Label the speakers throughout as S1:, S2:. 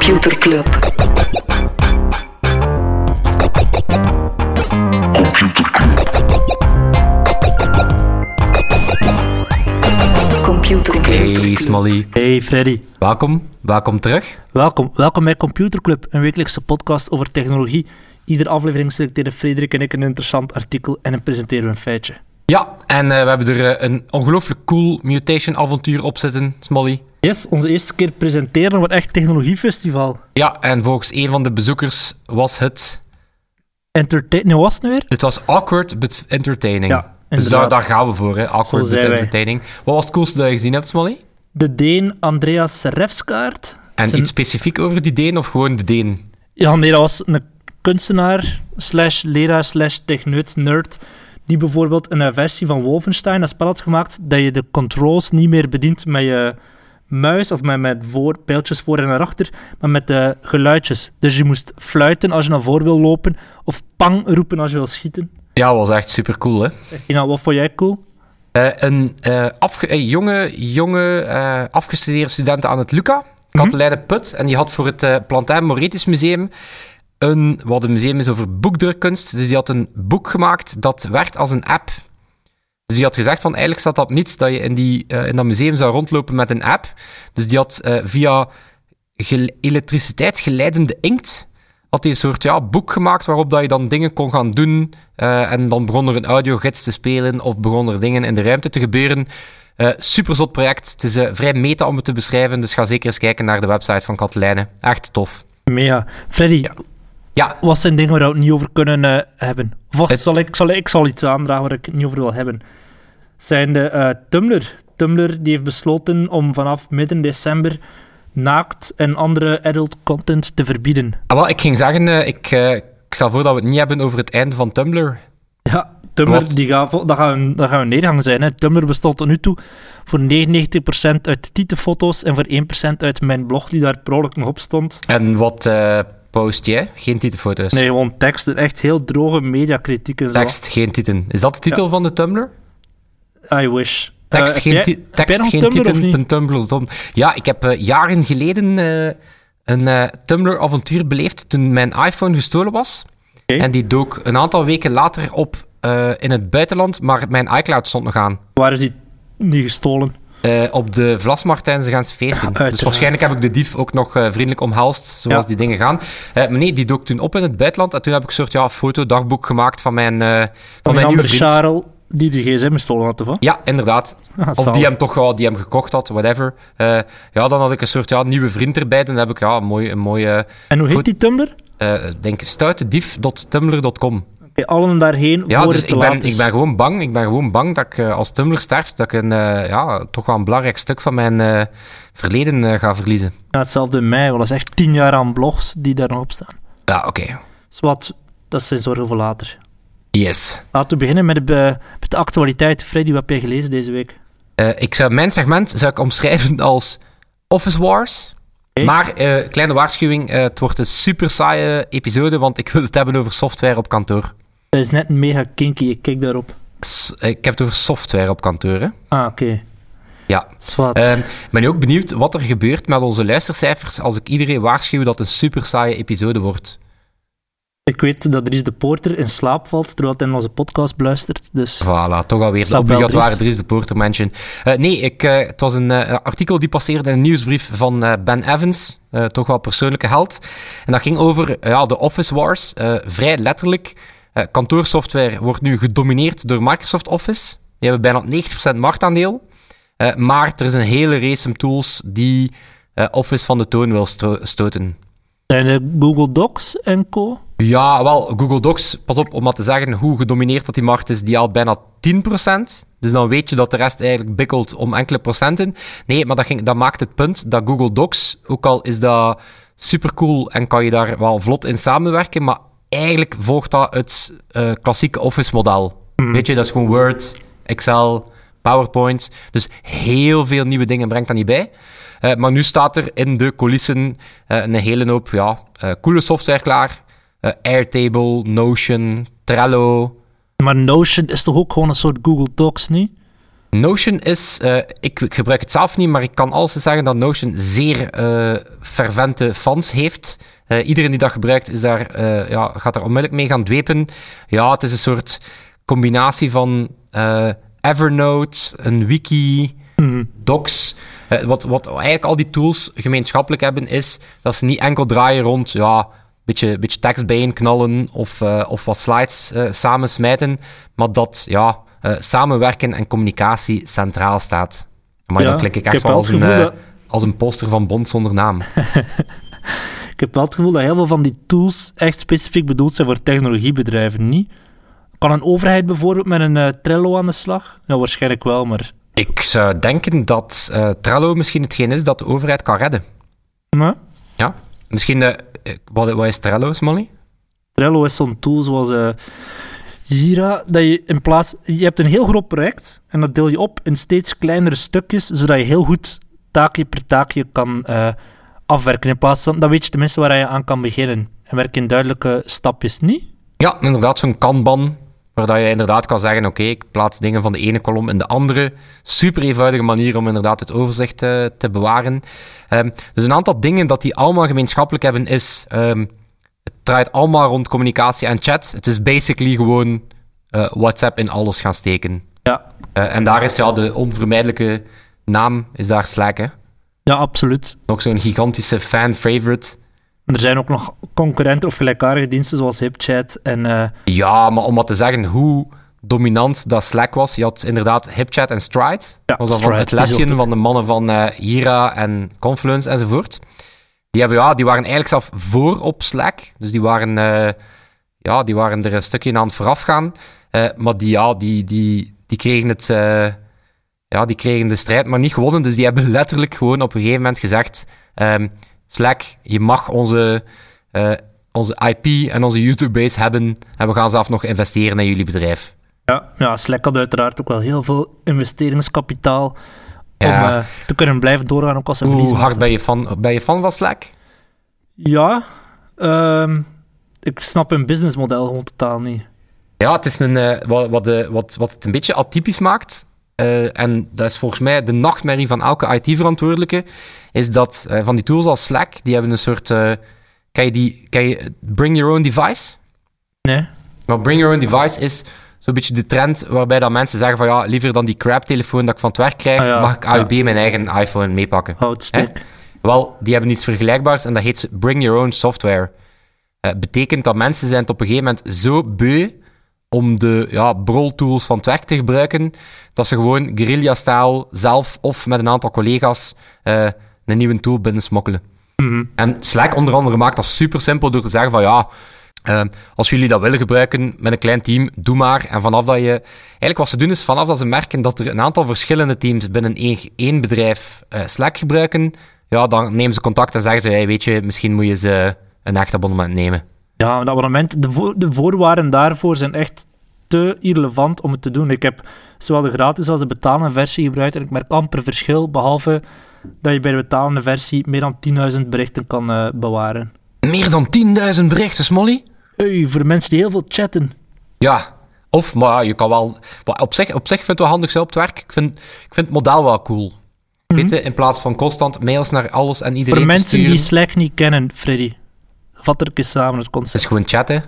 S1: Computer Club. Computer Club.
S2: Hey Smolly,
S3: Hey Freddy,
S2: welkom. Welkom terug.
S3: welkom. Welkom bij Computer Club, een wekelijkse podcast over technologie. Iedere aflevering selecteren Frederik en ik een interessant artikel en dan presenteren we een feitje.
S2: Ja, en eh, we hebben er eh, een ongelooflijk cool mutation avontuur op zitten, Smolly.
S3: Yes, onze eerste keer presenteren op het echt technologiefestival.
S2: Ja, en volgens een van de bezoekers was het...
S3: Entertain... Nee, wat was het nu weer?
S2: Het was awkward but entertaining.
S3: Ja,
S2: dus daar, daar gaan we voor, hè. Awkward but
S3: wij.
S2: entertaining. Wat was het coolste dat je gezien hebt, Smolly?
S3: De Deen Andreas Refskaart.
S2: En
S3: Zijn-
S2: iets specifiek over die Deen of gewoon de Deen?
S3: Ja, nee, dat was een kunstenaar, slash leraar, slash techneut, nerd, die bijvoorbeeld een versie van Wolfenstein, dat spel had gemaakt, dat je de controls niet meer bedient met je muis of met, met voor, pijltjes voor en naar achter, maar met de geluidjes. Dus je moest fluiten als je naar voor wil lopen, of pang roepen als je wil schieten.
S2: Ja, was echt super cool, hè.
S3: Zeg je nou, wat vond jij cool?
S2: Eh, een eh, afge- eh, jonge, jonge eh, afgestudeerde student aan het Luca, Katelijne Put. En die had voor het eh Plantijn Moretus Museum een, wat een museum is over boekdrukkunst. Dus die had een boek gemaakt dat werkt als een app. Dus die had gezegd van, eigenlijk staat dat niets dat je in, die, eh, in dat museum zou rondlopen met een app. Dus die had eh, via gel- elektriciteitsgeleidende inkt had hij een soort ja, boek gemaakt waarop dat je dan dingen kon gaan doen. eh, en dan begon er een audiogids te spelen of begon er dingen in de ruimte te gebeuren. Eh super zot project. Het is vrij meta om het te beschrijven, dus ga zeker eens kijken naar de website van Katelijne. Echt tof.
S3: Mega. Freddy,
S2: Ja,
S3: wat zijn dingen waar we het niet over kunnen eh, hebben? Of
S2: Het-
S3: zal ik, zal, ik zal iets aandragen waar ik het niet over wil hebben. Zijn de eh, Tumblr. Tumblr die heeft besloten om vanaf midden december naakt en andere adult content te verbieden.
S2: Ah, wel, ik ging zeggen, eh, ik, ik stel voor dat we het niet hebben over het einde van Tumblr.
S3: Ja, Tumblr,
S2: Wat?
S3: die gaat, dat, gaat een, dat gaat een neergang zijn. Hè. Tumblr bestond tot nu toe voor 99% uit titelfoto's en voor 1% uit mijn blog die daar per ongeluk nog op stond.
S2: En wat post jij? Geen titelfoto's.
S3: Nee, gewoon teksten. Echt heel droge mediakritiek en zo.
S2: Tekst, geen titel. Is dat de titel van de Tumblr?
S3: I wish.
S2: Tekst,
S3: Eh, heb
S2: geen,
S3: jij-
S2: tekst, geen titel, Tumblr. Ja, ik heb eh, jaren geleden eh, een Tumblr-avontuur beleefd toen mijn iPhone gestolen was. En die dook een aantal weken later op in het buitenland, maar mijn iCloud stond nog aan.
S3: Waar is die niet gestolen?
S2: Eh, op de Vlasmarkt tijdens de feesten. dus
S3: uiteraard.
S2: waarschijnlijk heb ik de dief ook nog eh, vriendelijk omhelst, zoals
S3: Ja.
S2: die dingen gaan. Eh, maar nee, die dook toen op in het buitenland. En toen heb ik een soort ja, foto-dagboek gemaakt van mijn, van
S3: Van
S2: mijn nieuwe vriend.
S3: Charles die de gsm gestolen had, of wat?
S2: Ja, inderdaad.
S3: Ah,
S2: Of die hem toch die hem gekocht had, whatever. Ja, dan had ik een soort ja, nieuwe vriend erbij. Dan heb ik ja, een mooie, een mooie
S3: En hoe heet die Tumblr?
S2: eh denk stoutedief.tumblr.com.
S3: Oké, allen daarheen
S2: Ja,
S3: voor
S2: dus
S3: het te
S2: ik ben,
S3: is.
S2: ik ben gewoon bang. Ik ben gewoon bang dat ik eh, als Tumblr sterft, dat ik een, eh, ja, toch wel een belangrijk stuk van mijn eh, verleden ga verliezen.
S3: Ja, hetzelfde in mij, want dat is echt tien jaar aan blogs die daar nog op staan.
S2: Ja, oké.
S3: Dus wat, dat zijn zorgen voor later.
S2: Yes.
S3: Laten we beginnen met de, met de actualiteit. Freddy, wat heb jij gelezen deze week?
S2: Ik zou, mijn segment zou ik omschrijven als Office Wars. Maar, kleine waarschuwing, het wordt een super saaie episode, want ik wil het hebben over software op kantoor.
S3: Dat is net mega kinky, ik kijk daarop.
S2: Eh, ik heb het over software op kantoor, hè.
S3: Ah, oké.
S2: Ja.
S3: Zwat.
S2: Ehm, Ik ben ook benieuwd wat er gebeurt met onze luistercijfers als ik iedereen waarschuw dat het een super saaie episode wordt.
S3: ik weet dat Dries de Poorter in slaap valt terwijl hij onze podcast beluistert. Dus
S2: Voilà, toch alweer de obligatoire
S3: Dries.
S2: De Porter mention. Eh, nee, ik, eh, het was een artikel die passeerde in een nieuwsbrief van Ben Evans, toch wel persoonlijke held. En dat ging over ja, de Office Wars, vrij letterlijk. Eh, kantoorsoftware wordt nu gedomineerd door Microsoft Office. Die hebben bijna 90% marktaandeel. Eh, maar er is een hele race tools die eh, Office van de toon wil sto- stoten.
S3: zijn de Google Docs en co.
S2: Ja, wel, Google Docs, pas op om maar te zeggen hoe gedomineerd dat die markt is, die haalt bijna 10%. Dus dan weet je dat de rest eigenlijk bikkelt om enkele procenten. Nee, maar dat, ging, dat maakt het punt dat Google Docs, ook al is dat supercool en kan je daar wel vlot in samenwerken, maar eigenlijk volgt dat het eh, klassieke Office-model. Weet je, dat is gewoon Word, Excel, PowerPoint. Dus heel veel nieuwe dingen brengt dat niet bij. Eh, maar nu staat er in de coulissen eh, een hele hoop ja, coole software klaar. Airtable, Notion, Trello.
S3: Maar Notion is toch ook gewoon een soort Google Docs, niet?
S2: Notion is, uh, ik, ik, gebruik het zelf niet, maar ik kan alles zeggen dat Notion zeer uh, fervente fans heeft. Uh, iedereen die dat gebruikt is daar, ja, gaat er onmiddellijk mee gaan dwepen. Ja, het is een soort combinatie van Evernote, een wiki,
S3: mm.
S2: docs. wat, wat eigenlijk al die tools gemeenschappelijk hebben, is dat ze niet enkel draaien rond ja, beetje, beetje tekst bijeen knallen of, of wat slides samen smijten, maar dat ja, uh, samenwerken en communicatie centraal staat. Maar ja, dan klink ik echt wel als een, uh, als een poster van Bond zonder naam.
S3: ik heb wel het gevoel dat heel veel van die tools echt specifiek bedoeld zijn voor technologiebedrijven, niet? Kan een overheid bijvoorbeeld met een uh, Trello aan de slag? Ja, waarschijnlijk wel, maar...
S2: Ik zou denken dat Trello misschien hetgeen is dat de overheid kan redden.
S3: Nee?
S2: Ja. Misschien... wat, wat is Trello, Smolly?
S3: Trello is zo'n tool zoals Jira, dat je in plaats... Je hebt een heel groot project en dat deel je op in steeds kleinere stukjes, zodat je heel goed taakje per taakje kan uh, afwerken. In plaats van... Dan weet je tenminste waar je aan kan beginnen. En werk in duidelijke stapjes, niet?
S2: Ja, inderdaad, zo'n kanban, waar je inderdaad kan zeggen, oké, ik plaats dingen van de ene kolom in de andere. Super eenvoudige manier om inderdaad het overzicht uh, te bewaren. Um, dus een aantal dingen dat die allemaal gemeenschappelijk hebben is... Um, het draait allemaal rond communicatie en chat. Het is basically gewoon uh, WhatsApp in alles gaan steken.
S3: Ja.
S2: Uh, en daar is ja de onvermijdelijke naam, is daar Slack, hè?
S3: Ja, absoluut.
S2: Nog zo'n gigantische fan-favorite.
S3: Er zijn ook nog concurrenten of gelijkaardige diensten zoals HipChat en... Uh...
S2: Ja, maar om wat te zeggen hoe dominant dat Slack was, je had inderdaad HipChat en Stride.
S3: Ja,
S2: was van het lesje van de mannen van uh, Jira en Confluence enzovoort. Die, hebben, ja, die waren eigenlijk zelf voor op Slack. Dus die waren, uh, ja, die waren er een stukje aan het vooraf gaan. Maar die, ja, die, die, die, kregen het, ja, die kregen de strijd maar niet gewonnen. Dus die hebben letterlijk gewoon op een gegeven moment gezegd... Um, Slack, je mag onze, onze IP en onze userbase hebben. En we gaan zelf nog investeren in jullie bedrijf.
S3: Ja, ja, Slack had uiteraard ook wel heel veel investeringskapitaal om uh, te kunnen blijven doorgaan ook als ze
S2: Hoe hard ben je, fan, ben je fan van Slack?
S3: Ja, um, ik snap hun businessmodel gewoon totaal niet.
S2: Ja, het is een, uh, wat, wat, wat, wat het een beetje atypisch maakt, uh, en dat is volgens mij de nachtmerrie van elke IT-verantwoordelijke, is dat van die tools als Slack, die hebben een soort... kan, je die, kan je Bring Your Own Device?
S3: Nee.
S2: Maar Bring Your Own Device is zo'n beetje de trend waarbij dat mensen zeggen van ja, liever dan die crap-telefoon dat ik van het werk krijg, ah, mag ik AUB mijn eigen iPhone meepakken.
S3: Houtstuk.
S2: Wel, die hebben iets vergelijkbaars en dat heet Bring Your Own Software. Betekent dat mensen zijn het op een gegeven moment zo beu om de ja, brol-tools van het werk te gebruiken, dat ze gewoon guerrilla-stijl zelf of met een aantal collega's uh, een nieuwe tool binnensmokkelen.
S3: Mm
S2: En Slack onder andere maakt dat super simpel door te zeggen van ja, uh, als jullie dat willen gebruiken met een klein team, doe maar. En vanaf dat je... Eigenlijk wat ze doen is, vanaf dat ze merken dat er een aantal verschillende teams binnen één, één bedrijf uh, Slack gebruiken, ja, dan nemen ze contact en zeggen ze, hey, weet je, misschien moet je ze een echt abonnement nemen.
S3: Ja, een abonnement, de, de voorwaarden daarvoor zijn echt te irrelevant om het te doen. Ik heb zowel de gratis als de betalende versie gebruikt en ik merk amper verschil, behalve dat je bij de betalende versie meer dan 10.000 berichten kan uh, bewaren.
S2: Meer dan 10.000 berichten, Smolly?
S3: Hey, voor mensen die heel veel chatten.
S2: Ja, of, maar je kan wel... Op zich, op zich vind ik het wel handig zo op het werk. Ik vind, ik vind het model wel cool. Mm Weet je, in plaats van constant mails naar alles en iedereen
S3: Voor mensen die Slack niet kennen, Freddy. Vat er een keer samen het concept.
S2: Het is gewoon chatten.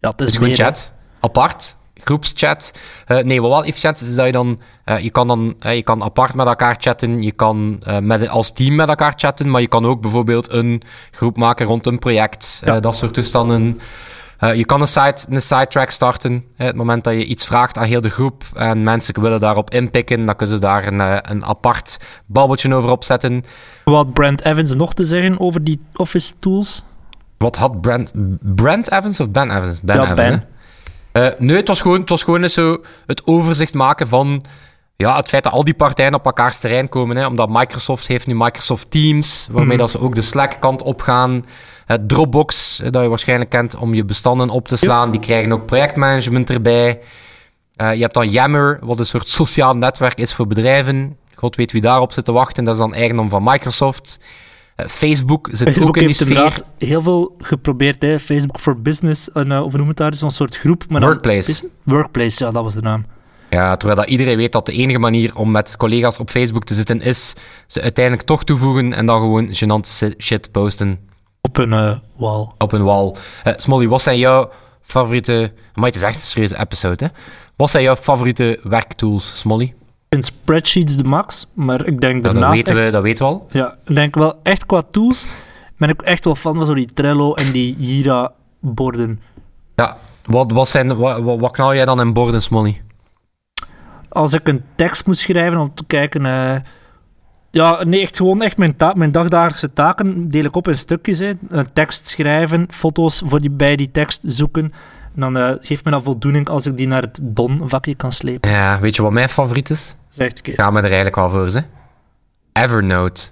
S3: Ja, het is,
S2: het is gewoon chat. Apart groepschat. Uh, nee, wat wel efficiënt is, is dat je dan... Uh, je kan dan uh, je kan apart met elkaar chatten, je kan met, als team met elkaar chatten, maar je kan ook bijvoorbeeld een groep maken rond een project. Ja. dat soort toestanden. je kan een, side, een sidetrack starten. Hè, het moment dat je iets vraagt aan heel de groep en mensen willen daarop inpikken, dan kunnen ze daar een, een apart babbeltje over opzetten.
S3: Wat Brent Evans nog te zeggen over die Office tools?
S2: Wat had Brent... Brent Evans of Ben Evans? Ben
S3: ja,
S2: Evans,
S3: Ben.
S2: Uh, nee, het was gewoon, het was gewoon zo het overzicht maken van ja, het feit dat al die partijen op elkaars terrein komen. Hè, omdat Microsoft heeft nu Microsoft Teams, waarmee mm. dat ze ook de Slack-kant opgaan. Uh, Dropbox, dat je waarschijnlijk kent om je bestanden op te slaan, die krijgen ook projectmanagement erbij. Uh, je hebt dan Yammer, wat een soort sociaal netwerk is voor bedrijven. God weet wie daarop zit te wachten, dat is dan eigendom van Microsoft. Uh, Facebook zit
S3: Facebook
S2: ook in die sfeer.
S3: heel veel geprobeerd, hè. Facebook for Business, en, uh, of noem het daar, zo'n soort groep.
S2: Maar Workplace.
S3: Dan, Workplace, ja, dat was de naam.
S2: Ja, terwijl dat iedereen weet dat de enige manier om met collega's op Facebook te zitten is ze uiteindelijk toch toevoegen en dan gewoon gênant si- shit posten
S3: Op een eh, wall.
S2: op een wall. Eh, Smolly, wat zijn jouw favoriete... Maar het is echt een serieuze episode, hè? Wat zijn jouw favoriete werktools, Smolly?
S3: Vind spreadsheets de max, maar ik denk
S2: Ja, dat,
S3: daarnaast
S2: weten
S3: echt-
S2: we, dat weten we al.
S3: Ja, ik denk wel echt qua tools ben ik echt wel fan van zo die Trello en die Jira-borden.
S2: Ja, wat, wat, zijn, wat, wat, knal jij dan in borden, Smolly?
S3: Als ik een tekst moet schrijven om te kijken... eh, ja, nee, echt gewoon echt mijn, ta- mijn dagdagelijkse taken deel ik op in stukjes. Hè. Een tekst schrijven, foto's voor die, bij die tekst zoeken. En dan eh, geeft me dat voldoening als ik die naar het Don-vakje kan slepen.
S2: Ja, weet je wat mijn favoriet is?
S3: Zeg ik,
S2: Ga me er eigenlijk wel voor, hè? Evernote.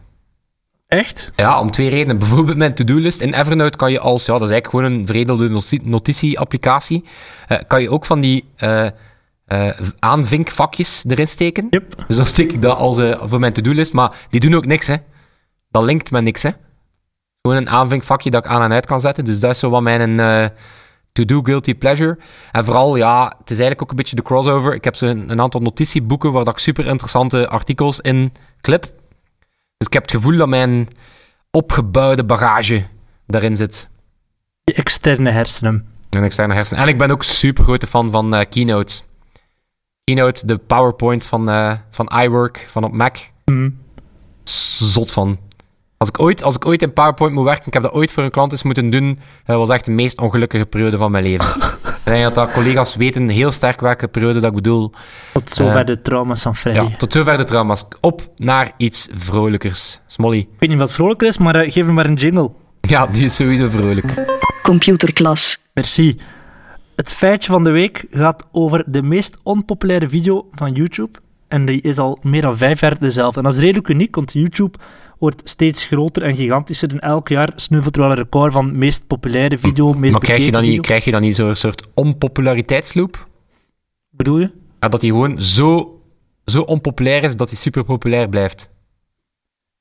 S3: echt?
S2: Ja, om twee redenen. Bijvoorbeeld mijn to-do-list. In Evernote kan je als, ja, dat is eigenlijk gewoon een veredelde notitie- notitie-applicatie, eh, kan je ook van die eh, aanvinkvakjes erin steken.
S3: Yep.
S2: Dus dan steek ik dat als, voor mijn to-do-list, maar die doen ook niks, hè. Dat linkt met niks, hè. Gewoon een aanvinkvakje dat ik aan en uit kan zetten. Dus dat is zo wat mijn eh, to-do guilty pleasure. En vooral, ja, het is eigenlijk ook een beetje de crossover. Ik heb zo een, een aantal notitieboeken waar ik super interessante artikels in clip. Dus ik heb het gevoel dat mijn opgebouwde bagage daarin zit.
S3: Je externe hersenen.
S2: En externe hersenen. En ik ben ook super grote fan van eh, Keynote. Keynote, de PowerPoint van, eh, van iWork, van op Mac.
S3: Hm.
S2: Zot van. Als ik, ooit, als ik ooit in PowerPoint moet werken, ik heb dat ooit voor een klant eens moeten doen, dat was echt de meest ongelukkige periode van mijn leven. ik denk dat, dat collega's weten heel sterk welke periode dat ik bedoel.
S3: Tot zover
S2: Eh,
S3: de trauma's van Freddy.
S2: Ja, tot zover de trauma's. Op naar iets vrolijkers. Smolly.
S3: Ik weet niet wat vrolijker is, maar eh, geef hem maar een jingle.
S2: Ja, die is sowieso vrolijk.
S1: Computerklas.
S3: Merci. Het feitje van de week gaat over de meest onpopulaire video van YouTube. En die is al meer dan vijf jaar dezelfde. En dat is redelijk uniek, want YouTube wordt steeds groter en gigantischer. En elk jaar snuffelt er wel een record van meest populaire video, meest
S2: Maar krijg je, dan niet, krijg je dan niet zo'n soort onpopulariteitsloop?
S3: Bedoel je?
S2: Ja, dat hij gewoon zo, zo onpopulair is dat hij super populair blijft.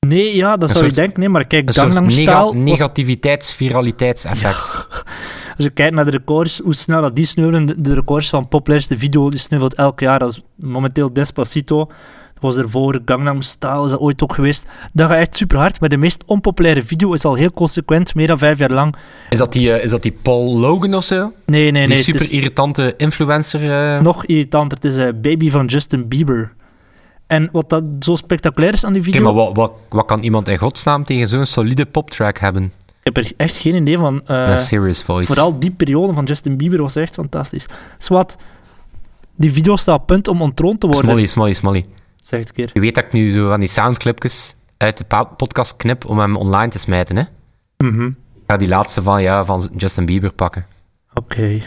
S3: Nee, ja, dat
S2: Een
S3: zou je denken. Nee, maar kijk, Gangnam
S2: nega
S3: Style... was-
S2: negativiteits-viraliteitseffect.
S3: Als je kijkt naar de records, hoe snel dat die sneuvelen, de, de records van populairste video, die sneuvelt elk jaar. Dat is momenteel Despacito. Was ervoor, Gangnam Style is dat ooit ook geweest. Dat gaat echt super hard, maar de meest onpopulaire video is al heel consequent, meer dan vijf jaar lang.
S2: Is, dat die, eh, is dat die Paul Logan of zo?
S3: Nee, nee,
S2: die
S3: nee.
S2: super irritante influencer? eh?
S3: nog irritanter. Het is een Baby van Justin Bieber. En wat dat zo spectaculair is aan die
S2: Oké,
S3: video...
S2: maar wat, wat, wat kan iemand in godsnaam tegen zo'n solide poptrack hebben?
S3: Ik heb er echt geen idee van.
S2: Met serious voice.
S3: Vooral die periode van Justin Bieber was echt fantastisch. Swat, die video staat op punt om ontroond te worden.
S2: Smolly, smolly, smolly.
S3: Zeg het een keer.
S2: Je weet dat ik nu zo van die soundclipjes uit de podcast knip om hem online te smijten, hè?
S3: Mhm.
S2: Ik ga die laatste van, ja, van Justin Bieber pakken.
S3: Oké.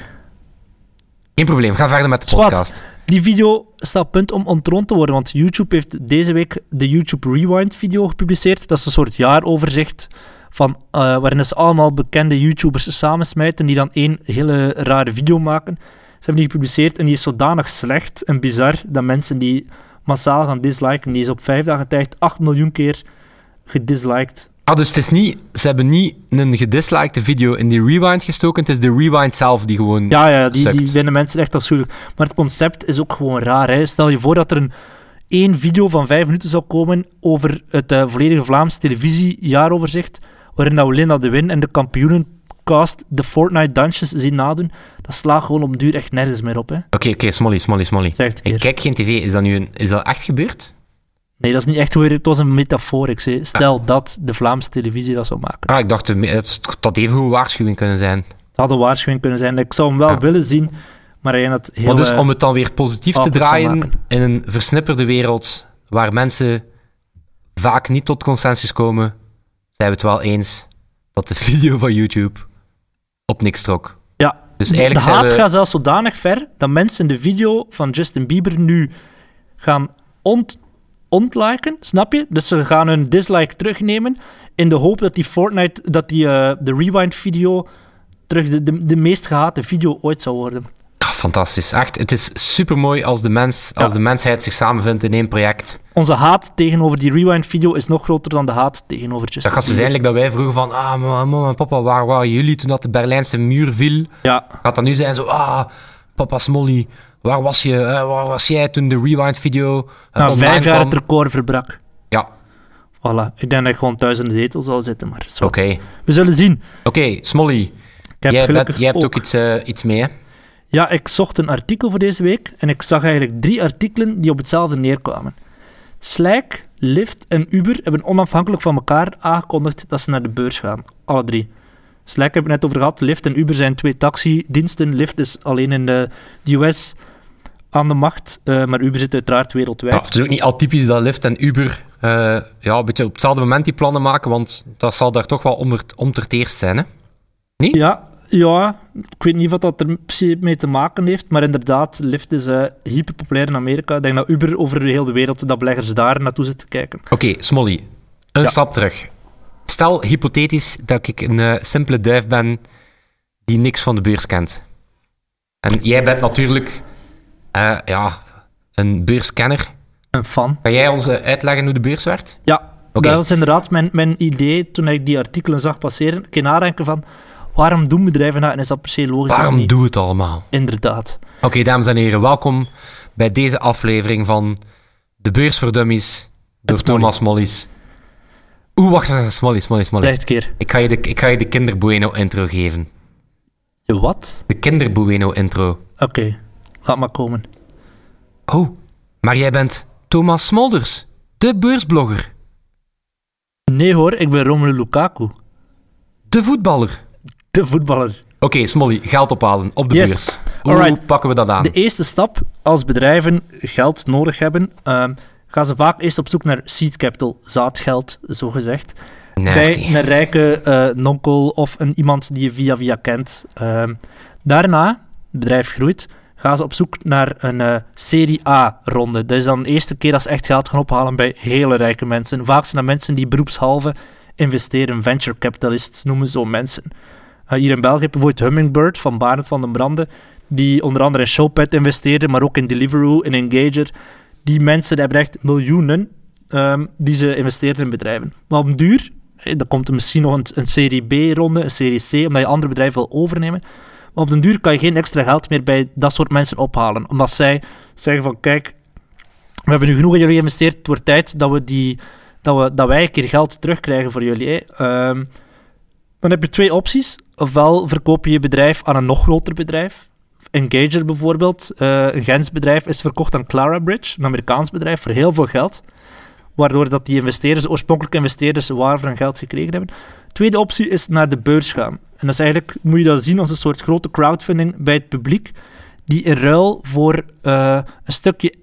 S2: Geen probleem, ga verder met de podcast.
S3: Die video staat op punt om ontroond te worden, want YouTube heeft deze week de YouTube Rewind video gepubliceerd. Dat is een soort jaaroverzicht van, eh, waarin ze allemaal bekende YouTubers samensmijten die dan één hele rare video maken. Ze hebben die gepubliceerd en die is zodanig slecht en bizar dat mensen die massaal gaan disliken, die is op vijf dagen tijd 8 miljoen keer gedisliked.
S2: Ah, dus het is niet, ze hebben niet een gedislikte video in die rewind gestoken, het is de rewind zelf die gewoon...
S3: Ja, ja die, die
S2: Sukt.
S3: vinden mensen echt afschuwelijk. Maar het concept is ook gewoon raar. Hè. Stel je voor dat er een één video van vijf minuten zou komen over het eh, volledige Vlaams televisiejaaroverzicht, waarin we Linda de Win en de de Fortnite-dansjes zien nadoen. Dat slaat gewoon op duur echt nergens meer op. Hè.
S2: Oké, oké, smolly, smolly, smolly.
S3: Een
S2: Ik kijk geen tv, is dat nu een, is dat echt gebeurd?
S3: Nee, dat is niet echt hoe het was een metafoor. Ik zei, stel dat de Vlaamse televisie dat zou maken.
S2: Ah, ik dacht, eh, het had even een waarschuwing kunnen zijn.
S3: Het had een waarschuwing kunnen zijn. Ik zou hem wel
S2: Ja.
S3: willen zien, maar hij had heel...
S2: Maar dus
S3: eh,
S2: om het dan weer positief te draaien in een versnipperde wereld waar mensen vaak niet tot consensus komen, zijn we het wel eens dat de video van YouTube op niks trok.
S3: Ja,
S2: Dus
S3: de, de
S2: eigenlijk
S3: haat
S2: we...
S3: gaat zelfs zodanig ver dat mensen de video van Justin Bieber nu gaan ont, ontliken, snap je? Dus ze gaan hun dislike terugnemen in de hoop dat die Fortnite, dat die eh, de rewind video terug de, de, de meest gehate video ooit zou worden.
S2: Fantastisch. Echt, het is super mooi als, de, mens, als
S3: Ja.
S2: de mensheid zich samenvindt in één project.
S3: Onze haat tegenover die rewind video is nog groter dan de haat tegenover Justin
S2: Dat gaat zijn like dat wij vroegen van, ah, mama, en papa, waar waren jullie toen dat de Berlijnse muur viel?
S3: Ja,
S2: Gaat dat nu zijn zo, ah, papa Smolly, waar was je, eh, waar was jij toen de Rewind-video uh,
S3: Na
S2: online
S3: vijf jaar
S2: kwam?
S3: het record verbrak.
S2: Ja,
S3: Voilà. Ik denk dat ik gewoon thuis in de zetel zou zitten, maar
S2: oké.
S3: We zullen zien.
S2: Oké, Smolly,
S3: Ik heb
S2: jij, bent, jij hebt ook, iets, eh, iets mee, hè?
S3: Ja, ik zocht een artikel voor deze week en ik zag eigenlijk drie artikelen die op hetzelfde neerkwamen. Slack, Lyft en Uber hebben onafhankelijk van elkaar aangekondigd dat ze naar de beurs gaan. Alle drie. Slack hebben we net over gehad. Lyft en Uber zijn twee taxidiensten. Lyft is alleen in de, US aan de macht, eh, maar Uber zit uiteraard wereldwijd.
S2: Ja, het is ook niet atypisch dat Lyft en Uber eh, ja, een beetje op hetzelfde moment die plannen maken, want dat zal daar toch wel om, om eerst zijn, hè?
S3: Ja, ja, ik weet niet wat dat er mee te maken heeft, maar inderdaad, Lyft is eh hyper populair in Amerika. Ik denk dat Uber over de hele wereld, dat beleggers daar naartoe zitten kijken.
S2: Oké, Smolly, een
S3: Ja.
S2: stap terug. Stel hypothetisch dat ik een eh, simpele duif ben die niks van de beurs kent. En jij bent natuurlijk eh, ja, een beurskenner.
S3: Een fan.
S2: Kan jij ons uitleggen hoe de beurs werkt?
S3: Ja, dat was inderdaad mijn, mijn idee toen ik die artikelen zag passeren. Keer nadenken van, waarom doen bedrijven dat en is dat per se logisch
S2: Waarom
S3: niet?
S2: doe het allemaal?
S3: Inderdaad.
S2: Oké, dames en heren, welkom bij deze aflevering van De Beurs voor Dummies door. Thomas Mollies. Oeh, wacht, Smolly, Smolly, Smolly.
S3: Zeg keer.
S2: Ik ga je de, ik ga je de Kinderbueno intro geven.
S3: Je wat?
S2: De Kinderbueno intro.
S3: Oké, laat maar komen.
S2: Oh, maar jij bent Thomas Smolders, de beursblogger,
S3: Nee hoor, ik ben Romelu Lukaku.
S2: de voetballer.
S3: De voetballer.
S2: Oké, Smolly, geld ophalen op de
S3: Yes.
S2: beurs. Hoe
S3: Alright.
S2: pakken we dat aan?
S3: De eerste stap, als bedrijven geld nodig hebben, ehm, gaan ze vaak eerst op zoek naar seed capital, zaadgeld, zo gezegd.
S2: Nasty.
S3: bij een rijke eh nonkel of een, iemand die je via via kent. Ehm, daarna, het bedrijf groeit, gaan ze op zoek naar een eh, Serie A-ronde. Dat is dan de eerste keer dat ze echt geld gaan ophalen bij hele rijke mensen. Vaak zijn dat mensen die beroepshalve investeren. Venture capitalists noemen zo mensen. Eh, hier in België heb je bijvoorbeeld Hummingbird van Barend van den Brande, die onder andere in Showpad investeerde, maar ook in Deliveroo, in Engager. Die mensen hebben echt miljoenen ehm, die ze investeren in bedrijven. Maar op duur, eh, dan komt er misschien nog een, serie B-ronde, een serie C, omdat je andere bedrijven wil overnemen. Maar op den duur kan je geen extra geld meer bij dat soort mensen ophalen. Omdat zij zeggen van, kijk, we hebben nu genoeg in jullie geïnvesteerd, het wordt tijd dat, we die, dat, we, dat wij een keer geld terugkrijgen voor jullie. Ehm, dan heb je twee opties. Ofwel verkoop je je bedrijf aan een nog groter bedrijf. Engager bijvoorbeeld, eh, een Gens bedrijf, is verkocht aan Clarabridge, een Amerikaans bedrijf, voor heel veel geld. Waardoor dat die investeerders, oorspronkelijke investeerders, waar hun geld gekregen hebben. Tweede optie is naar de beurs gaan. En dat is eigenlijk, moet je dat zien als een soort grote crowdfunding bij het publiek, die in ruil voor eh, een stukje,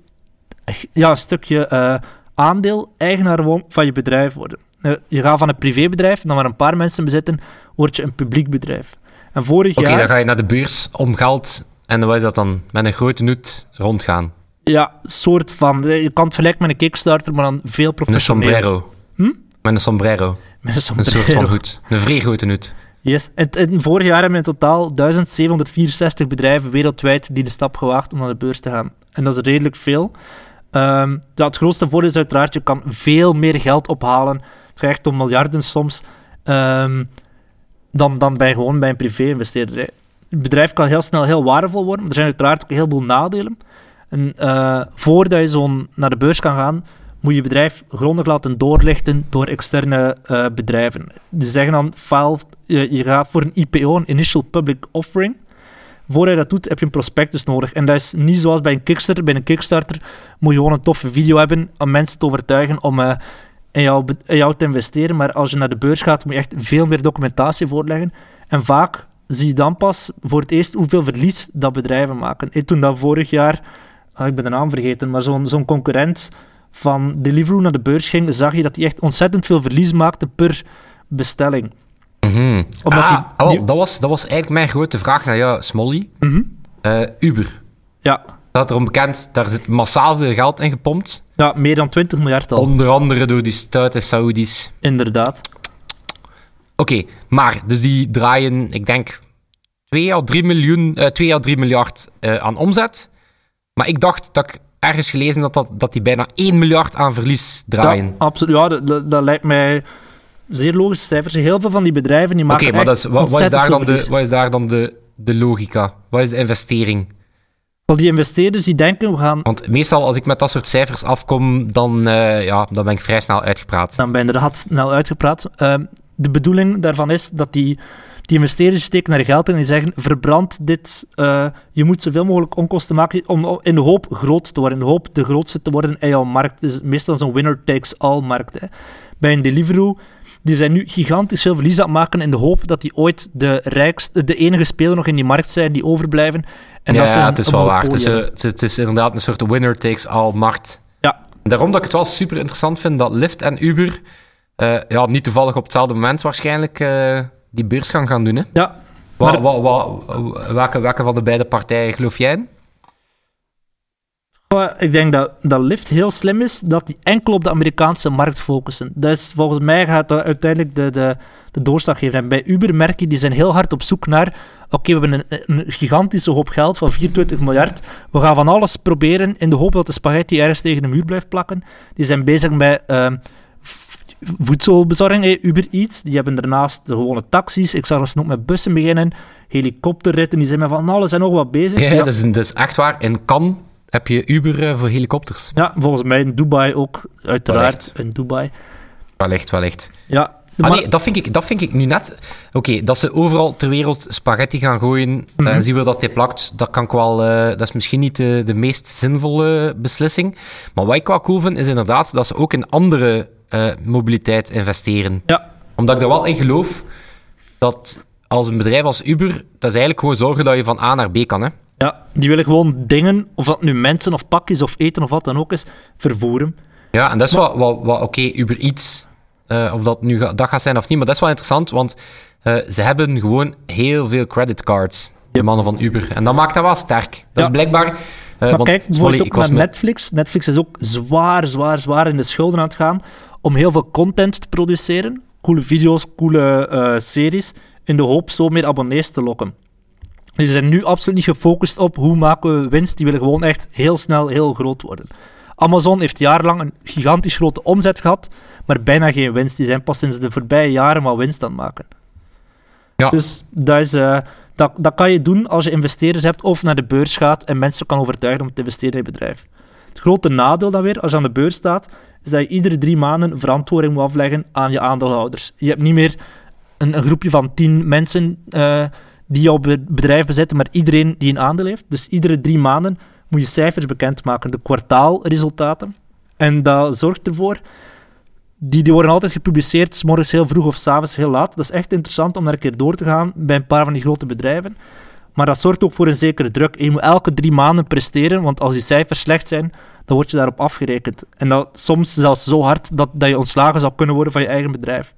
S3: ja, een stukje eh, aandeel eigenaar van je bedrijf worden. Eh, je gaat van een privébedrijf, dat maar een paar mensen bezitten, word je een publiek bedrijf. En vorig
S2: Oké,
S3: jaar...
S2: dan ga je naar de beurs om geld en wat is dat dan? Met een grote noot rondgaan.
S3: Ja, soort van. eh, Je kan het vergelijken met een Kickstarter, maar dan veel
S2: Een
S3: professioneel.
S2: sombrero.
S3: Hm?
S2: Met een sombrero.
S3: Met een
S2: Een
S3: sombrero.
S2: soort van hoed. Een vrij grote hoed.
S3: Yes. En, en vorig jaar hebben we in totaal 1764 bedrijven wereldwijd die de stap gewaagd om naar de beurs te gaan. En dat is redelijk veel. Ja, het grootste voordeel is uiteraard, je kan veel meer geld ophalen. Het gaat om miljarden soms. ehm, dan, dan bij gewoon bij een privé-investeerder. Het bedrijf kan heel snel heel waardevol worden, maar er zijn uiteraard ook een heleboel nadelen. En eh, voordat je zo'n naar de beurs kan gaan, moet je bedrijf grondig laten doorlichten door externe eh, bedrijven. Die zeggen dan, file, je, je gaat voor een IPO, een Initial Public Offering. Voordat je dat doet, heb je een prospectus nodig. En dat is niet zoals bij een Kickstarter. Bij een Kickstarter moet je gewoon een toffe video hebben om mensen te overtuigen om eh, in, jou, in jou te investeren. Maar als je naar de beurs gaat, moet je echt veel meer documentatie voorleggen. En vaak zie je dan pas voor het eerst hoeveel verlies dat bedrijven maken. Ik toen dat vorig jaar, ah, ik ben de naam vergeten, maar zo'n zo'n concurrent van Deliveroo naar de beurs ging, zag je dat hij echt ontzettend veel verlies maakte per bestelling.
S2: Mhm. Ah,
S3: die-
S2: oh,
S3: die-
S2: dat, was, dat was eigenlijk mijn grote vraag naar jou, Smolly.
S3: Mhm.
S2: Eh, Uber.
S3: Ja.
S2: Dat erom bekend, daar zit massaal veel geld in gepompt.
S3: Ja, meer dan 20 miljard al,
S2: Onder andere door die stoute Saoedi's.
S3: inderdaad.
S2: Oké, maar, dus die draaien, ik denk, 2 à 3, miljoen, eh 2 à 3 miljard eh, aan omzet. Maar ik dacht dat ik ergens gelezen had dat, dat die bijna 1 miljard aan verlies draaien.
S3: Ja, absoluut. Ja, dat, dat, dat lijkt mij zeer logische cijfers. Heel veel van die bedrijven die
S2: Oké,
S3: maken
S2: maar dat is, wat, wat is daar dan de, wat is daar dan de, de logica? Wat is de investering?
S3: Wel, die investeerders die denken, we gaan...
S2: Want meestal als ik met dat soort cijfers afkom, dan, uh, ja, dan ben ik vrij snel uitgepraat.
S3: Dan ben je inderdaad snel uitgepraat. Uh, de bedoeling daarvan is dat die, die investeerders steken naar geld en die zeggen, verbrand dit, uh, je moet zoveel mogelijk onkosten maken om in de hoop groot te worden, in de hoop de grootste te worden in jouw markt. Is meestal zo'n winner-takes-all markt. Hè. Bij een Deliveroo die zijn nu gigantisch veel verlies aan het maken in de hoop dat die ooit de rijkste, de enige speler nog in die markt zijn die overblijven.
S2: En ja, dat het is wel waar. Het is, uh, het is, inderdaad een soort winner takes all markt.
S3: Ja.
S2: Daarom dat ik het wel super interessant vind dat Lyft en Uber, uh, ja, niet toevallig op hetzelfde moment waarschijnlijk, uh, die beurs gaan doen. Hè?
S3: Ja.
S2: Wat, wat, wat, welke, welke van de beide partijen geloof jij in?
S3: Ik denk dat, dat Lyft heel slim is, dat die enkel op de Amerikaanse markt focussen. Is, volgens mij gaat dat uiteindelijk de, de, de doorslag geven. En bij Uber merk je, die zijn heel hard op zoek naar... Oké, we hebben een, een, gigantische hoop geld van 24 miljard. We gaan van alles proberen in de hoop dat de spaghetti ergens tegen de muur blijft plakken. Die zijn bezig met... Uh, voedselbezorging, Uber Eats. Die hebben daarnaast de gewone taxis. Ik zag ze ook met bussen beginnen. Helikopterritten, die zijn met van alles en nog wat bezig.
S2: Ja, ja. Dat, is, dat is echt waar. In Cannes heb je Uber uh, voor helikopters?
S3: Ja, volgens mij in Dubai ook, uiteraard. In Dubai.
S2: Wellicht, wellicht.
S3: Ja.
S2: Ah, nee, dat vind, ik, dat vind ik nu net... Oké, dat ze overal ter wereld spaghetti gaan gooien mm -hmm. en zien we dat hij plakt, dat kan ik wel... Uh, dat is misschien niet de, de meest zinvolle beslissing. Maar wat ik wel cool vind, is inderdaad dat ze ook in andere uh, mobiliteit investeren.
S3: Ja.
S2: Omdat ik er wel in geloof dat als een bedrijf als Uber, dat is eigenlijk gewoon zorgen dat je van A naar B kan, hè.
S3: Ja, die willen gewoon dingen, of dat nu mensen of pakjes of eten of wat dan ook is, vervoeren.
S2: Ja, en dat is wat, wat, wat oké, okay, Uber Eats, uh, of dat nu dat gaat zijn of niet, maar dat is wel interessant, want uh, ze hebben gewoon heel veel creditcards, de mannen van Uber. En dat maakt dat wel sterk. Dat ja. is blijkbaar... Uh,
S3: maar want, kijk, bijvoorbeeld ook met Netflix. Netflix is ook zwaar, zwaar, zwaar in de schulden aan het gaan om heel veel content te produceren. Coole video's, coole series, in de hoop zo meer abonnees te lokken. Die zijn nu absoluut niet gefocust op hoe maken we winst. Die willen gewoon echt heel snel heel groot worden. Amazon heeft jarenlang een gigantisch grote omzet gehad, maar bijna geen winst. Die zijn pas sinds de voorbije jaren maar winst aan het maken.
S2: Ja.
S3: Dus dat, is, uh, dat, dat kan je doen als je investeerders hebt of naar de beurs gaat en mensen kan overtuigen om te investeren in je bedrijf. Het grote nadeel dan weer, als je aan de beurs staat, is dat je iedere drie maanden verantwoording moet afleggen aan je aandeelhouders. Je hebt niet meer een, een groepje van tien mensen uh, die jouw bedrijf bezetten, maar iedereen die een aandeel heeft. Dus iedere drie maanden moet je cijfers bekendmaken, de kwartaalresultaten. En dat zorgt ervoor, die, die worden altijd gepubliceerd, s morgens heel vroeg of s'avonds heel laat. Dat is echt interessant om daar een keer door te gaan bij een paar van die grote bedrijven. Maar dat zorgt ook voor een zekere druk. Je moet elke drie maanden presteren, want als die cijfers slecht zijn, dan word je daarop afgerekend. En dat soms zelfs zo hard dat, dat je ontslagen zou kunnen worden van je eigen bedrijf.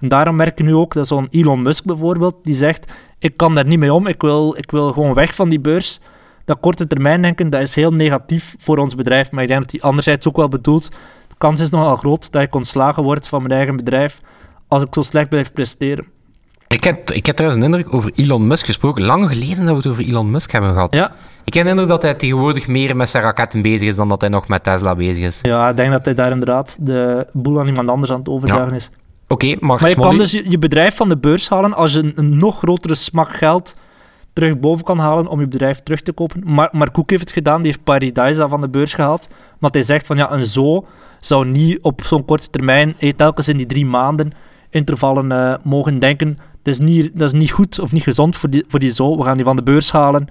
S3: En daarom merk je nu ook dat zo'n Elon Musk bijvoorbeeld, die zegt, ik kan daar niet mee om, ik wil, ik wil gewoon weg van die beurs. Dat korte termijn denken, dat is heel negatief voor ons bedrijf, maar ik denk dat hij anderzijds ook wel bedoelt, de kans is nogal groot dat ik ontslagen word van mijn eigen bedrijf als ik zo slecht blijf presteren.
S2: Ik heb, ik heb trouwens een indruk over Elon Musk gesproken. Lang geleden dat we het over Elon Musk hebben gehad.
S3: Ja.
S2: Ik heb indruk dat hij tegenwoordig meer met zijn raketten bezig is dan dat hij nog met Tesla bezig is.
S3: Ja, ik denk dat hij daar inderdaad de boel aan iemand anders aan het overdragen ja. is.
S2: Oké, okay, maar...
S3: Maar je kan dus je, je, bedrijf van de beurs halen als je een, een, nog grotere smak geld terug boven kan halen om je bedrijf terug te kopen. Maar, maar Cook heeft het gedaan, die heeft Paradise van de beurs gehaald. Want hij zegt van ja, een zo zou niet op zo'n korte termijn, hey, telkens in die drie maanden intervallen uh, mogen denken. Dat is, niet, dat is niet goed of niet gezond voor die, voor die zo. We gaan die van de beurs halen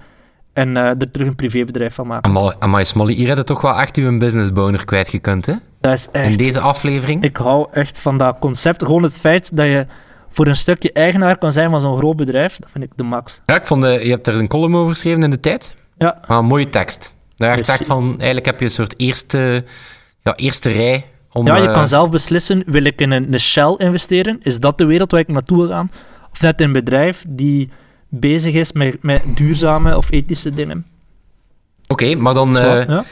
S3: en uh, er terug een privébedrijf van maken.
S2: Amai, Smolly, hier heb je toch wel echt uw businessboner kwijtgekund, hè?
S3: Dat is echt...
S2: In deze aflevering?
S3: Ik hou echt van dat concept. Gewoon het feit dat je voor een stukje eigenaar kan zijn van zo'n groot bedrijf, dat vind ik de max.
S2: Ja, ik vond, de, je hebt er een column over geschreven in de tijd.
S3: Ja.
S2: Ah, een mooie tekst. Daar dus, zegt van, eigenlijk heb je een soort eerste, ja, eerste rij om...
S3: Ja, je uh, kan zelf beslissen, wil ik in een, een Shell investeren? Is dat de wereld waar ik naartoe wil gaan? Of net een bedrijf die bezig is met, met duurzame of ethische dingen.
S2: Oké, okay, maar dan... Uh, ja?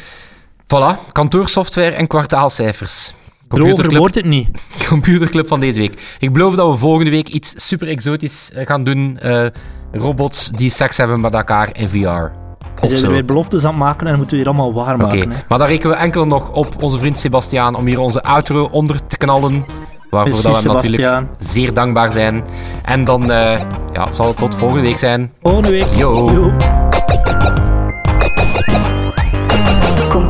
S2: Voilà, kantoorsoftware en kwartaalcijfers.
S3: Droger wordt het niet.
S2: Computerclub van deze week. Ik beloof dat we volgende week iets super exotisch gaan doen. Uh, robots die seks hebben met elkaar in VR.
S3: We zijn er weer beloftes aan het maken en dan moeten we hier allemaal waarmaken. Oké,
S2: okay. maar dan rekenen we enkel nog op onze vriend Sebastiaan om hier onze outro onder te knallen. Waarvoor dat we natuurlijk zeer dankbaar zijn. En dan uh, ja, zal het tot volgende week zijn.
S3: Volgende week.
S2: Yo.
S3: Yo.